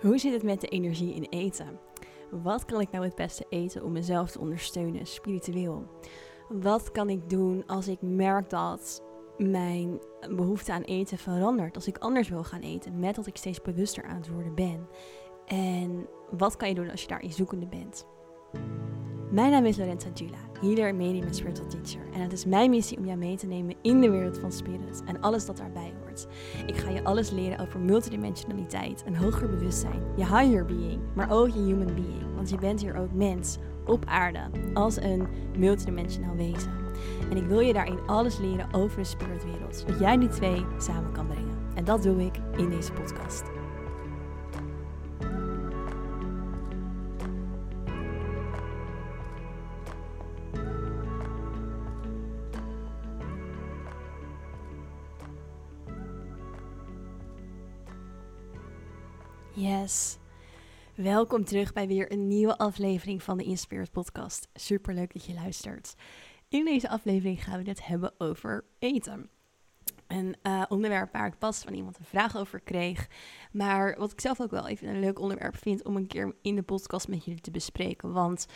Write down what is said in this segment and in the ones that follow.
Hoe zit het met de energie in eten? Wat kan ik nou het beste eten om mezelf te ondersteunen, spiritueel? Wat kan ik doen als ik merk dat mijn behoefte aan eten verandert? Als ik anders wil gaan eten, met dat ik steeds bewuster aan het worden ben? En wat kan je doen als je daarin zoekende bent? Mijn naam is Lorenza Gila, healer, medium en spiritual teacher. En het is mijn missie om jou mee te nemen in de wereld van spirit en alles dat daarbij hoort. Ik ga je alles leren over multidimensionaliteit, een hoger bewustzijn, je higher being, maar ook je human being. Want je bent hier ook mens, op aarde, als een multidimensionaal wezen. En ik wil je daarin alles leren over de spiritwereld, zodat jij die twee samen kan brengen. En dat doe ik in deze podcast. Welkom terug bij weer een nieuwe aflevering van de Inspired Podcast. Super leuk dat je luistert. In deze aflevering gaan we het hebben over eten. Een uh, onderwerp waar ik pas van iemand een vraag over kreeg. Maar wat ik zelf ook wel even een leuk onderwerp vind om een keer in de podcast met jullie te bespreken. Want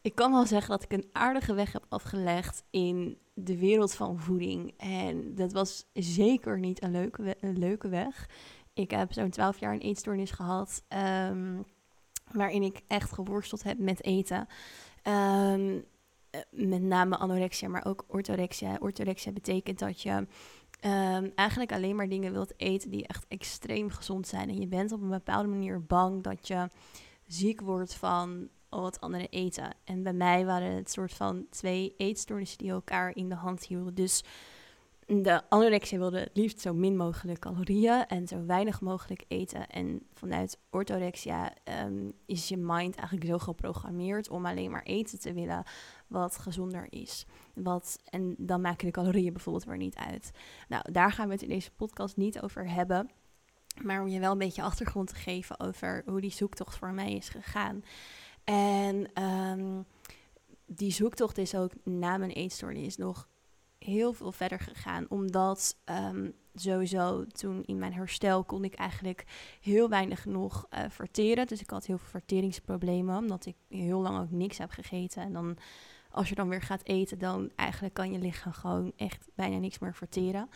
ik kan wel zeggen dat ik een aardige weg heb afgelegd in de wereld van voeding. En dat was zeker niet een leuke, een leuke weg. Ik heb zo'n 12 jaar een eetstoornis gehad. Ehm, waarin ik echt geworsteld heb met eten. Ehm, eh, met name anorexia, maar ook orthorexia. Orthorexia betekent dat je um, eigenlijk alleen maar dingen wilt eten die echt extreem gezond zijn. En je bent op een bepaalde manier bang dat je ziek wordt van wat andere eten. En bij mij waren het soort van twee eetstoornissen die elkaar in de hand hielden. Dus de anorexia wilde liefst zo min mogelijk calorieën en zo weinig mogelijk eten. En vanuit orthorexia um, is je mind eigenlijk zo geprogrammeerd om alleen maar eten te willen wat gezonder is. Wat, en dan maken de calorieën bijvoorbeeld weer niet uit. Nou, daar gaan we het in deze podcast niet over hebben. Maar om je wel een beetje achtergrond te geven over hoe die zoektocht voor mij is gegaan. En um, die zoektocht is ook na mijn eetstoornis nog heel veel verder gegaan. Omdat um, sowieso toen in mijn herstel kon ik eigenlijk heel weinig nog uh, verteren. Dus ik had heel veel verteringsproblemen. Omdat ik heel lang ook niks heb gegeten. En dan als je dan weer gaat eten, dan eigenlijk kan je lichaam gewoon echt bijna niks meer verteren.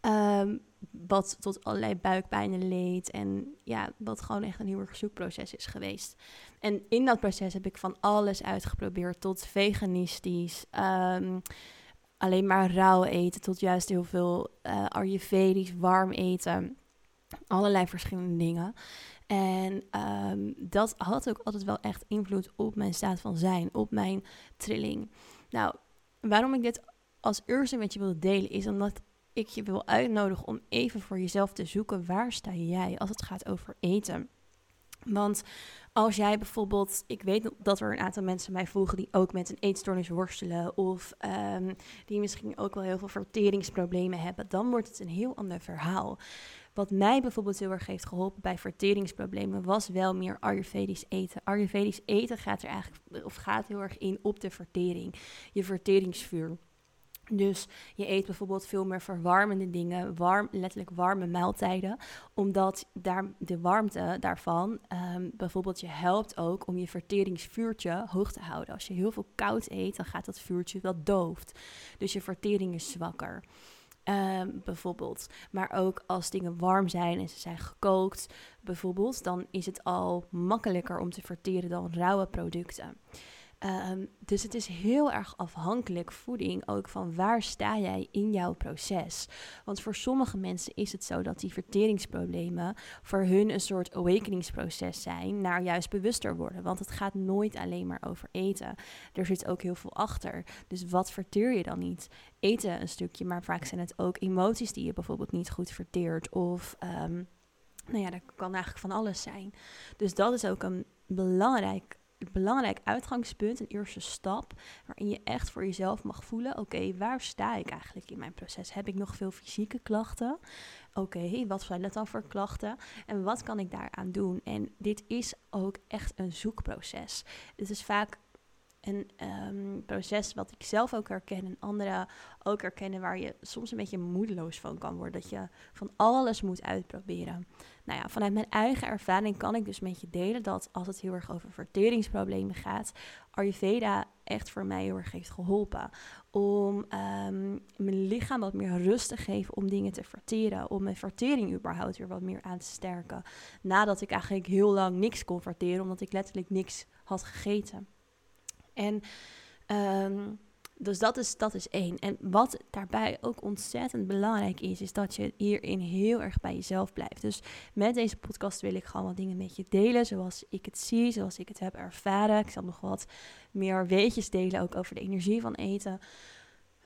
Um, wat tot allerlei buikpijnen leed. En ja, wat gewoon echt een heel erg zoekproces is geweest. En in dat proces heb ik van alles uitgeprobeerd. Tot veganistisch. Um, alleen maar rauw eten tot juist heel veel uh, ayurvedisch warm eten. Allerlei verschillende dingen. En um, dat had ook altijd wel echt invloed op mijn staat van zijn, op mijn trilling. Nou, waarom ik dit als eerste met je wil delen, is omdat ik je wil uitnodigen om even voor jezelf te zoeken waar sta jij als het gaat over eten. Want als jij bijvoorbeeld, ik weet dat er een aantal mensen mij volgen die ook met een eetstoornis worstelen of um, die misschien ook wel heel veel verteringsproblemen hebben, dan wordt het een heel ander verhaal. Wat mij bijvoorbeeld heel erg heeft geholpen bij verteringsproblemen was wel meer Ayurvedisch eten. Ayurvedisch eten gaat er eigenlijk, of gaat heel erg in op de vertering, je verteringsvuur. Dus je eet bijvoorbeeld veel meer verwarmende dingen, warm, letterlijk warme maaltijden, omdat daar de warmte daarvan um, bijvoorbeeld je helpt ook om je verteringsvuurtje hoog te houden. Als je heel veel koud eet, dan gaat dat vuurtje wel dooft. Dus je vertering is zwakker. Um, bijvoorbeeld. Maar ook als dingen warm zijn en ze zijn gekookt, bijvoorbeeld, dan is het al makkelijker om te verteren dan rauwe producten. Um, dus het is heel erg afhankelijk, voeding, ook van waar sta jij in jouw proces. Want voor sommige mensen is het zo dat die verteringsproblemen voor hun een soort awakeningsproces zijn naar juist bewuster worden. Want het gaat nooit alleen maar over eten. Er zit ook heel veel achter. Dus wat verteer je dan niet? Eten een stukje, maar vaak zijn het ook emoties die je bijvoorbeeld niet goed verteert. Of um, nou ja, dat kan eigenlijk van alles zijn. Dus dat is ook een belangrijk belangrijk uitgangspunt, een eerste stap, waarin je echt voor jezelf mag voelen: oké, waar sta ik eigenlijk in mijn proces? Heb ik nog veel fysieke klachten? Oké, wat zijn dat dan voor klachten? En wat kan ik daaraan doen? En dit is ook echt een zoekproces. Het is vaak een ehm, proces wat ik zelf ook herken en anderen ook herkennen, waar je soms een beetje moedeloos van kan worden. Dat je van alles moet uitproberen. Nou ja, vanuit mijn eigen ervaring kan ik dus met je delen dat als het heel erg over verteringsproblemen gaat, Ayurveda echt voor mij heel erg heeft geholpen. Om ehm, mijn lichaam wat meer rust te geven om dingen te verteren. Om mijn vertering überhaupt weer wat meer aan te sterken. Nadat ik eigenlijk heel lang niks kon verteren, omdat ik letterlijk niks had gegeten. En um, dus dat is, dat is één. En wat daarbij ook ontzettend belangrijk is, is dat je hierin heel erg bij jezelf blijft. Dus met deze podcast wil ik gewoon wat dingen met je delen, zoals ik het zie, zoals ik het heb ervaren. Ik zal nog wat meer weetjes delen, ook over de energie van eten.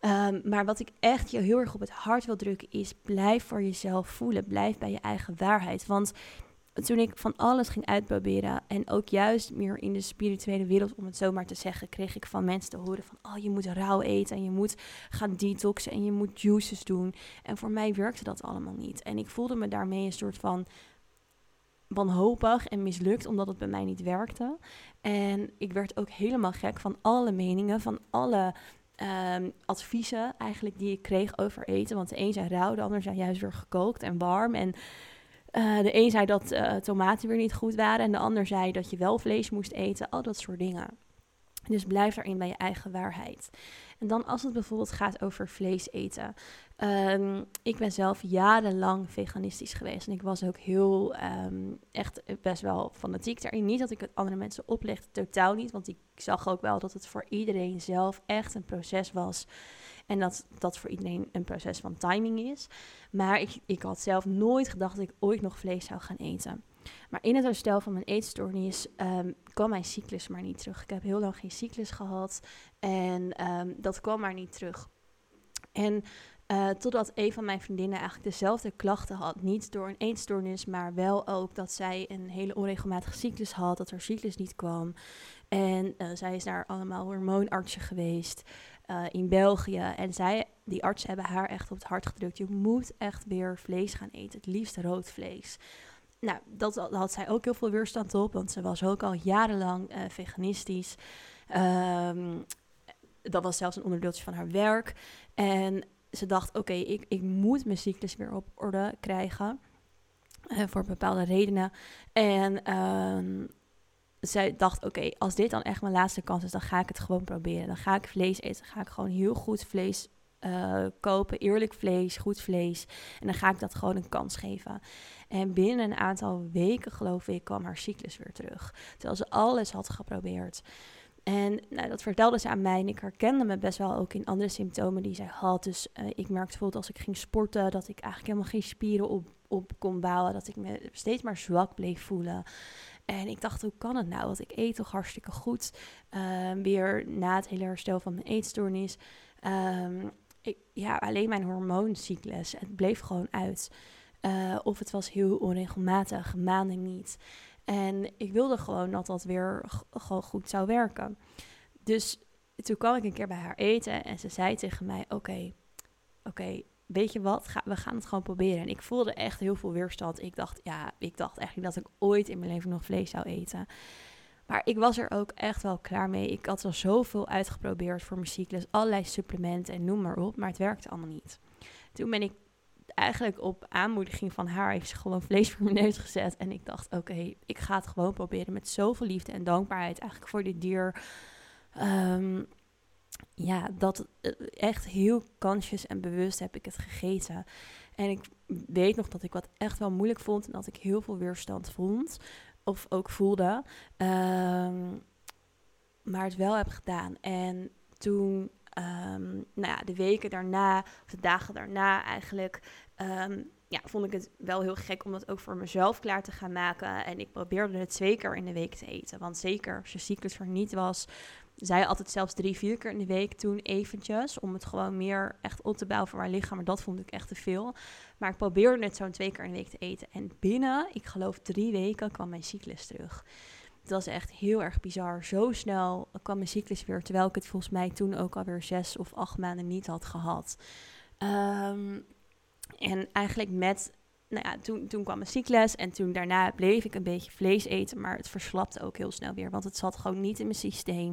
Um, maar wat ik echt je heel erg op het hart wil drukken is: blijf voor jezelf voelen. Blijf bij je eigen waarheid. Want toen ik van alles ging uitproberen en ook juist meer in de spirituele wereld, om het zo maar te zeggen, kreeg ik van mensen te horen van, oh je moet rauw eten en je moet gaan detoxen en je moet juices doen. En voor mij werkte dat allemaal niet. En ik voelde me daarmee een soort van wanhopig en mislukt, omdat het bij mij niet werkte. En ik werd ook helemaal gek van alle meningen, van alle um, adviezen eigenlijk die ik kreeg over eten. Want de een zei rauw, de ander zei juist weer gekookt en warm en... Uh, de een zei dat uh, tomaten weer niet goed waren en de ander zei dat je wel vlees moest eten, al dat soort dingen. Dus blijf daarin bij je eigen waarheid. En dan als het bijvoorbeeld gaat over vlees eten. Um, ik ben zelf jarenlang veganistisch geweest. En ik was ook heel, um, echt best wel fanatiek daarin. Niet dat ik het andere mensen oplegde, totaal niet. Want ik zag ook wel dat het voor iedereen zelf echt een proces was. En dat dat voor iedereen een proces van timing is. Maar ik, ik had zelf nooit gedacht dat ik ooit nog vlees zou gaan eten. Maar in het herstel van mijn eetstoornis um, kwam mijn cyclus maar niet terug. Ik heb heel lang geen cyclus gehad en dat kwam maar niet terug. En uh, totdat een van mijn vriendinnen eigenlijk dezelfde klachten had. Niet door een eetstoornis, maar wel ook dat zij een hele onregelmatige cyclus had. Dat haar cyclus niet kwam. En uh, zij is naar allemaal hormoonartsen geweest uh, in België. En zij, die artsen hebben haar echt op het hart gedrukt. Je moet echt weer vlees gaan eten. Het liefst rood vlees. Nou, dat, dat had zij ook heel veel weerstand op. Want ze was ook al jarenlang veganistisch. Um, dat was zelfs een onderdeeltje van haar werk. En ze dacht, oké, ik, ik moet mijn cyclus weer op orde krijgen. Uh, voor bepaalde redenen. En um, zij dacht, oké, als dit dan echt mijn laatste kans is, dan ga ik het gewoon proberen. Dan ga ik vlees eten. Ga ik gewoon heel goed vlees uh, kopen. Eerlijk vlees, goed vlees. En dan ga ik dat gewoon een kans geven. En binnen een aantal weken, geloof ik, kwam haar cyclus weer terug. Terwijl ze alles had geprobeerd. En nou, dat vertelde ze aan mij en ik herkende me best wel ook in andere symptomen die zij had. Dus uh, ik merkte bijvoorbeeld als ik ging sporten dat ik eigenlijk helemaal geen spieren op, op kon bouwen. Dat ik me steeds maar zwak bleef voelen. En ik dacht, hoe kan het nou? Want ik eet toch hartstikke goed. Um, weer na het hele herstel van mijn eetstoornis. Um, ik, ja, alleen mijn hormooncyclus. Het bleef gewoon uit. Uh, of het was heel onregelmatig, maanden niet. En ik wilde gewoon dat dat weer gewoon goed zou werken. Dus toen kwam ik een keer bij haar eten en ze zei tegen mij: Oké, oké, weet je wat, we gaan het gewoon proberen. En ik voelde echt heel veel weerstand. Ik dacht, ja, ik dacht eigenlijk dat ik ooit in mijn leven nog vlees zou eten. Maar ik was er ook echt wel klaar mee. Ik had al zoveel uitgeprobeerd voor mijn cyclus, allerlei supplementen en noem maar op, maar het werkte allemaal niet. Toen ben ik eigenlijk op aanmoediging van haar heeft ze gewoon vlees voor mijn neus gezet. En ik dacht, oké, ik ga het gewoon proberen met zoveel liefde en dankbaarheid eigenlijk voor dit dier. Um, ja, dat eh, echt heel kansjes en bewust heb ik het gegeten. En ik weet nog dat ik wat echt wel moeilijk vond en dat ik heel veel weerstand vond. Of ook voelde. Um, maar het wel heb gedaan. En toen, um, nou ja, de weken daarna, of de dagen daarna eigenlijk, um, ja, vond ik het wel heel gek om dat ook voor mezelf klaar te gaan maken. En ik probeerde het twee keer in de week te eten. Want zeker als je cyclus er niet was, zij altijd zelfs drie, vier keer in de week toen eventjes. Om het gewoon meer echt op te bouwen voor mijn lichaam. Maar dat vond ik echt te veel. Maar ik probeerde het zo'n twee keer in de week te eten. En binnen, ik geloof drie weken, kwam mijn cyclus terug. Het was echt heel erg bizar. Zo snel kwam mijn cyclus weer. Terwijl ik het volgens mij toen ook alweer zes of acht maanden niet had gehad. Um, en eigenlijk met nou ja, toen, toen kwam mijn cyclus en toen daarna bleef ik een beetje vlees eten, maar het verslapte ook heel snel weer, want het zat gewoon niet in mijn systeem.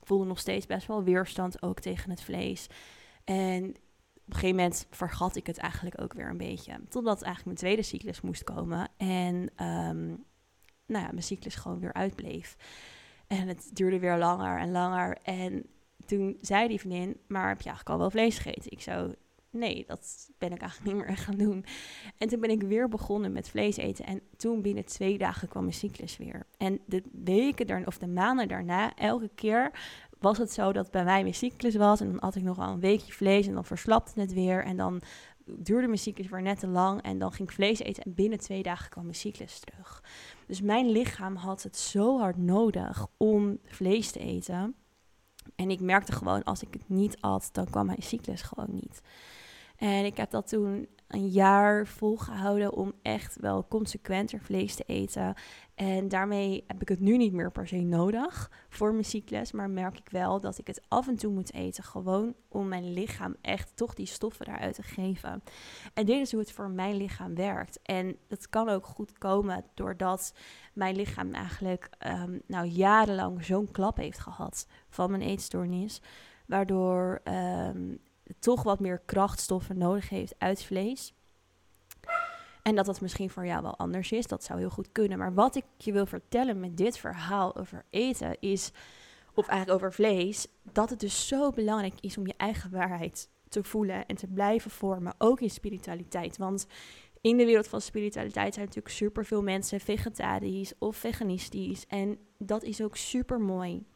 Ik voelde nog steeds best wel weerstand ook tegen het vlees. En op een gegeven moment vergat ik het eigenlijk ook weer een beetje. Totdat eigenlijk mijn tweede cyclus moest komen. En ehm, nou ja, mijn cyclus gewoon weer uitbleef. En het duurde weer langer en langer. En toen zei die vriendin, maar heb je eigenlijk al wel vlees gegeten? Ik zo, nee, dat ben ik eigenlijk niet meer gaan doen. En toen ben ik weer begonnen met vlees eten. En toen binnen twee dagen kwam mijn cyclus weer. En de weken daar, of de maanden daarna, elke keer was het zo dat bij mij mijn cyclus was. En dan had ik nog wel een weekje vlees en dan verslapte het weer. En dan duurde mijn cyclus weer net te lang. En dan ging ik vlees eten en binnen twee dagen kwam mijn cyclus terug. Dus mijn lichaam had het zo hard nodig om vlees te eten. En ik merkte gewoon, als ik het niet at, dan kwam mijn cyclus gewoon niet. En ik heb dat toen een jaar volgehouden om echt wel consequenter vlees te eten. En daarmee heb ik het nu niet meer per se nodig voor mijn cyclus. Maar merk ik wel dat ik het af en toe moet eten. Gewoon om mijn lichaam echt toch die stoffen daaruit te geven. En dit is hoe het voor mijn lichaam werkt. En dat kan ook goed komen doordat mijn lichaam eigenlijk um, nou, jarenlang zo'n klap heeft gehad van mijn eetstoornis. Waardoor um, toch wat meer krachtstoffen nodig heeft uit vlees. En dat dat misschien voor jou wel anders is, dat zou heel goed kunnen. Maar wat ik je wil vertellen met dit verhaal over eten is, of eigenlijk over vlees, dat het dus zo belangrijk is om je eigen waarheid te voelen en te blijven vormen, ook in spiritualiteit. Want in de wereld van spiritualiteit zijn natuurlijk superveel mensen vegetarisch of veganistisch. En dat is ook super mooi.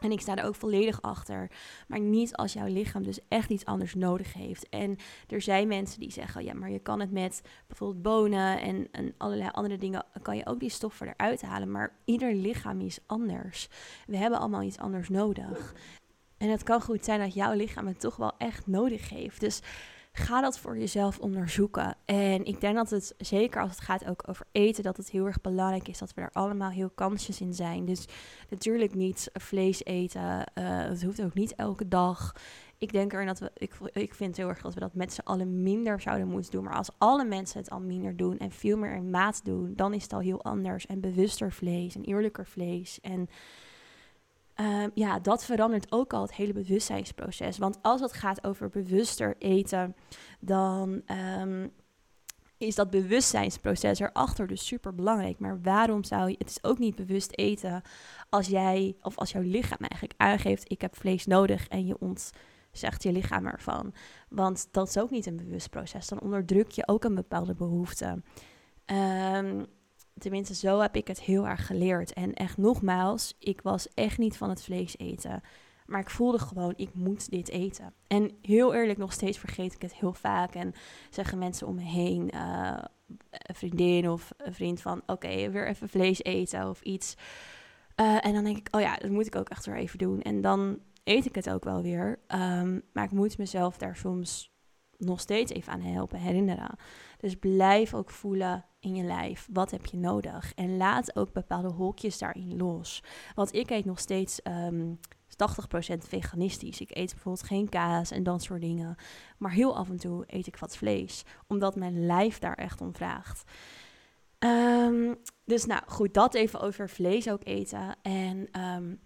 En ik sta er ook volledig achter. Maar niet als jouw lichaam dus echt iets anders nodig heeft. En er zijn mensen die zeggen: ja, maar je kan het met bijvoorbeeld bonen en, en allerlei andere dingen. kan je ook die stoffen eruit halen. Maar ieder lichaam is anders. We hebben allemaal iets anders nodig. En het kan goed zijn dat jouw lichaam het toch wel echt nodig heeft. Dus ga dat voor jezelf onderzoeken. En ik denk dat het, zeker als het gaat ook over eten, dat het heel erg belangrijk is dat we er allemaal heel kansjes in zijn. Dus natuurlijk niet vlees eten. Uh, het hoeft ook niet elke dag. Ik denk er dat we, ik, ik vind heel erg dat we dat met z'n allen minder zouden moeten doen. Maar als alle mensen het al minder doen en veel meer in maat doen, dan is het al heel anders. En bewuster vlees en eerlijker vlees. En Ehm, ja, dat verandert ook al het hele bewustzijnsproces. Want als het gaat over bewuster eten, dan um, is dat bewustzijnsproces erachter dus super belangrijk. Maar waarom zou je, het is ook niet bewust eten als jij, of als jouw lichaam eigenlijk aangeeft, ik heb vlees nodig en je ontzegt je lichaam ervan. Want dat is ook niet een bewust proces. Dan onderdruk je ook een bepaalde behoefte. Um, tenminste, zo heb ik het heel erg geleerd. En echt nogmaals, ik was echt niet van het vlees eten. Maar ik voelde gewoon, ik moet dit eten. En heel eerlijk, nog steeds vergeet ik het heel vaak. En zeggen mensen om me heen, uh, een vriendin of een vriend van... oké, weer even vlees eten of iets. Uh, en dan denk ik, oh ja, dat moet ik ook echt weer even doen. En dan eet ik het ook wel weer. Um, maar ik moet mezelf daar soms nog steeds even aan helpen, herinneren. Dus blijf ook voelen in je lijf. Wat heb je nodig? En laat ook bepaalde hokjes daarin los. Want ik eet nog steeds um, ehm, 80% veganistisch. Ik eet bijvoorbeeld geen kaas en dat soort dingen. Maar heel af en toe eet ik wat vlees. Omdat mijn lijf daar echt om vraagt. Um, dus nou goed, dat even over vlees ook eten. En um,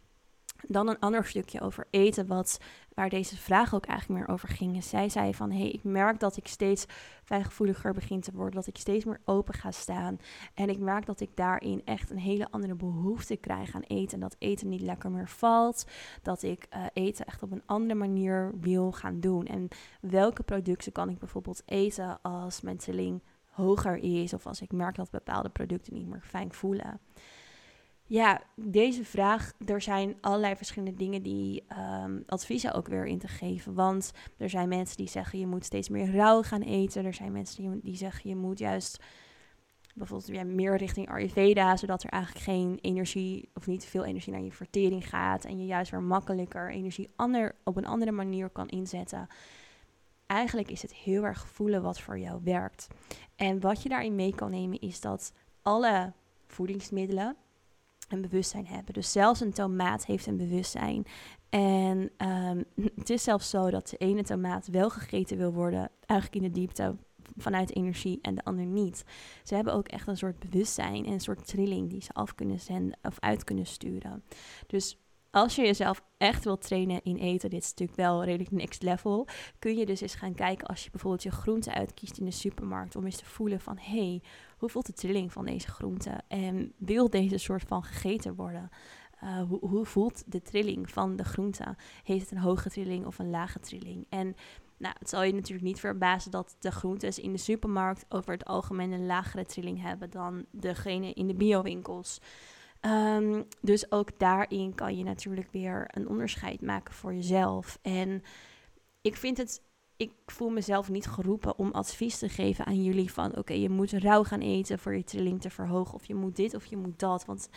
dan een ander stukje over eten, wat, waar deze vraag ook eigenlijk meer over ging. Zij zei van, hé, hey, ik merk dat ik steeds fijngevoeliger begin te worden, dat ik steeds meer open ga staan. En ik merk dat ik daarin echt een hele andere behoefte krijg aan eten. En dat eten niet lekker meer valt, dat ik uh, eten echt op een andere manier wil gaan doen. En welke producten kan ik bijvoorbeeld eten als mijn hoger is, of als ik merk dat bepaalde producten niet meer fijn voelen. Ja, deze vraag, er zijn allerlei verschillende dingen die um, adviezen ook weer in te geven. Want er zijn mensen die zeggen je moet steeds meer rauw gaan eten. Er zijn mensen die, die zeggen je moet juist bijvoorbeeld ja, meer richting Ayurveda, zodat er eigenlijk geen energie of niet veel energie naar je vertering gaat. En je juist weer makkelijker energie ander, op een andere manier kan inzetten. Eigenlijk is het heel erg voelen wat voor jou werkt. En wat je daarin mee kan nemen is dat alle voedingsmiddelen een bewustzijn hebben. Dus zelfs een tomaat heeft een bewustzijn. En um, het is zelfs zo dat de ene tomaat wel gegeten wil worden, eigenlijk in de diepte vanuit energie en de ander niet. Ze hebben ook echt een soort bewustzijn en een soort trilling die ze af kunnen zenden of uit kunnen sturen. Dus als je jezelf echt wilt trainen in eten, dit is natuurlijk wel redelijk next level, kun je dus eens gaan kijken als je bijvoorbeeld je groente uitkiest in de supermarkt, om eens te voelen van, hé, hey, hoe voelt de trilling van deze groente? En wil deze soort van gegeten worden? Uh, hoe, hoe, voelt de trilling van de groente? Heeft het een hoge trilling of een lage trilling? En nou, het zal je natuurlijk niet verbazen dat de groentes in de supermarkt over het algemeen een lagere trilling hebben dan degene in de biowinkels. Um, dus ook daarin kan je natuurlijk weer een onderscheid maken voor jezelf. En ik vind het, ik voel mezelf niet geroepen om advies te geven aan jullie van oké, je moet rauw gaan eten voor je trilling te verhogen. Of je moet dit of je moet dat. Want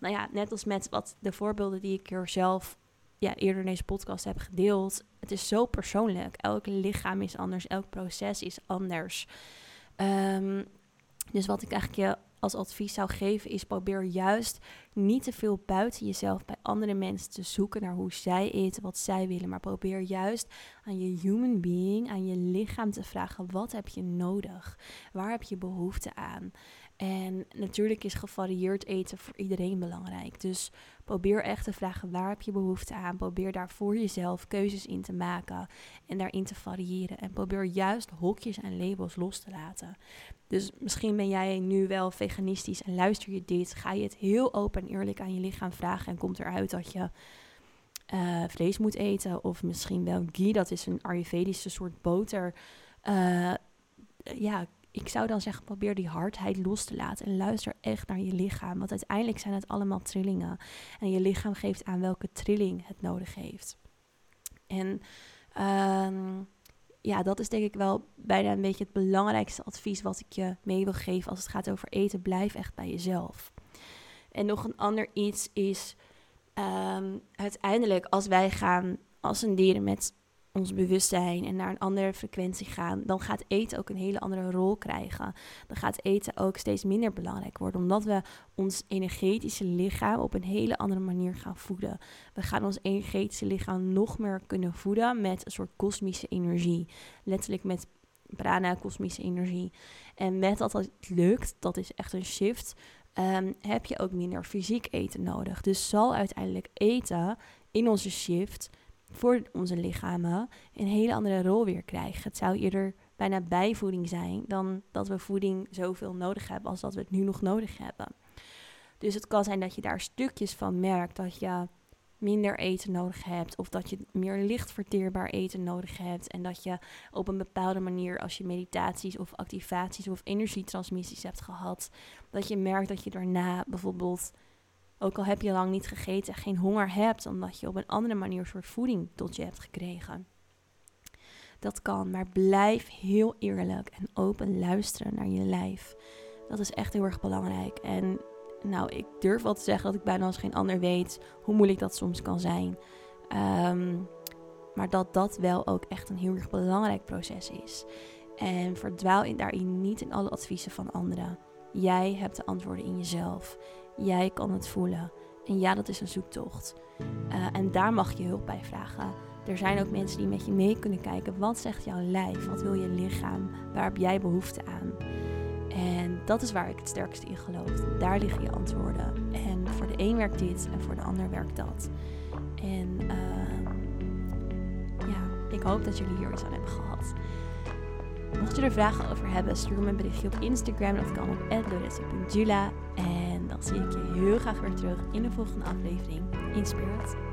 nou ja, net als met wat de voorbeelden die ik er zelf ja, eerder in deze podcast heb gedeeld. Het is zo persoonlijk. Elk lichaam is anders, elk proces is anders. Um, dus wat ik eigenlijk je als advies zou geven is probeer juist niet te veel buiten jezelf bij andere mensen te zoeken naar hoe zij eten, wat zij willen, maar probeer juist aan je human being, aan je lichaam te vragen wat heb je nodig? Waar heb je behoefte aan? En natuurlijk is gevarieerd eten voor iedereen belangrijk. Dus probeer echt te vragen waar heb je behoefte aan. Probeer daar voor jezelf keuzes in te maken en daarin te variëren. En probeer juist hokjes en labels los te laten. Dus misschien ben jij nu wel veganistisch en luister je dit. Ga je het heel open en eerlijk aan je lichaam vragen en komt eruit dat je uh, vlees moet eten. Of misschien wel ghee, dat is een Ayurvedische soort boter. Uh, ja, ik zou dan zeggen, probeer die hardheid los te laten en luister echt naar je lichaam. Want uiteindelijk zijn het allemaal trillingen. En je lichaam geeft aan welke trilling het nodig heeft. En um, ja, dat is denk ik wel bijna een beetje het belangrijkste advies wat ik je mee wil geven als het gaat over eten. Blijf echt bij jezelf. En nog een ander iets is um, uiteindelijk als wij gaan als een dieren met ons bewustzijn en naar een andere frequentie gaan, dan gaat eten ook een hele andere rol krijgen. Dan gaat eten ook steeds minder belangrijk worden, omdat we ons energetische lichaam op een hele andere manier gaan voeden. We gaan ons energetische lichaam nog meer kunnen voeden met een soort kosmische energie. Letterlijk met prana, kosmische energie. En met dat dat lukt, dat is echt een shift, um, heb je ook minder fysiek eten nodig. Dus zal uiteindelijk eten in onze shift voor onze lichamen een hele andere rol weer krijgen. Het zou eerder bijna bijvoeding zijn dan dat we voeding zoveel nodig hebben als dat we het nu nog nodig hebben. Dus het kan zijn dat je daar stukjes van merkt dat je minder eten nodig hebt of dat je meer licht verteerbaar eten nodig hebt en dat je op een bepaalde manier als je meditaties of activaties of energietransmissies hebt gehad, dat je merkt dat je daarna bijvoorbeeld ook al heb je lang niet gegeten, geen honger hebt, omdat je op een andere manier soort voeding tot je hebt gekregen. Dat kan, maar blijf heel eerlijk en open luisteren naar je lijf. Dat is echt heel erg belangrijk. En nou, ik durf wel te zeggen dat ik bijna als geen ander weet hoe moeilijk dat soms kan zijn. Ehm, maar dat dat wel ook echt een heel erg belangrijk proces is. En verdwaal in, daarin niet in alle adviezen van anderen. Jij hebt de antwoorden in jezelf. Jij kan het voelen. En ja, dat is een zoektocht. Uh, en daar mag je hulp bij vragen. Er zijn ook mensen die met je mee kunnen kijken. Wat zegt jouw lijf? Wat wil je lichaam? Waar heb jij behoefte aan? En dat is waar ik het sterkst in geloof. Daar liggen je antwoorden. En voor de een werkt dit en voor de ander werkt dat. En uh, ja, ik hoop dat jullie hier iets aan hebben gehad. Mocht je er vragen over hebben, stuur me een berichtje op Instagram. Dat kan op @loressa.jula. En dan zie ik je heel graag weer terug in de volgende aflevering in.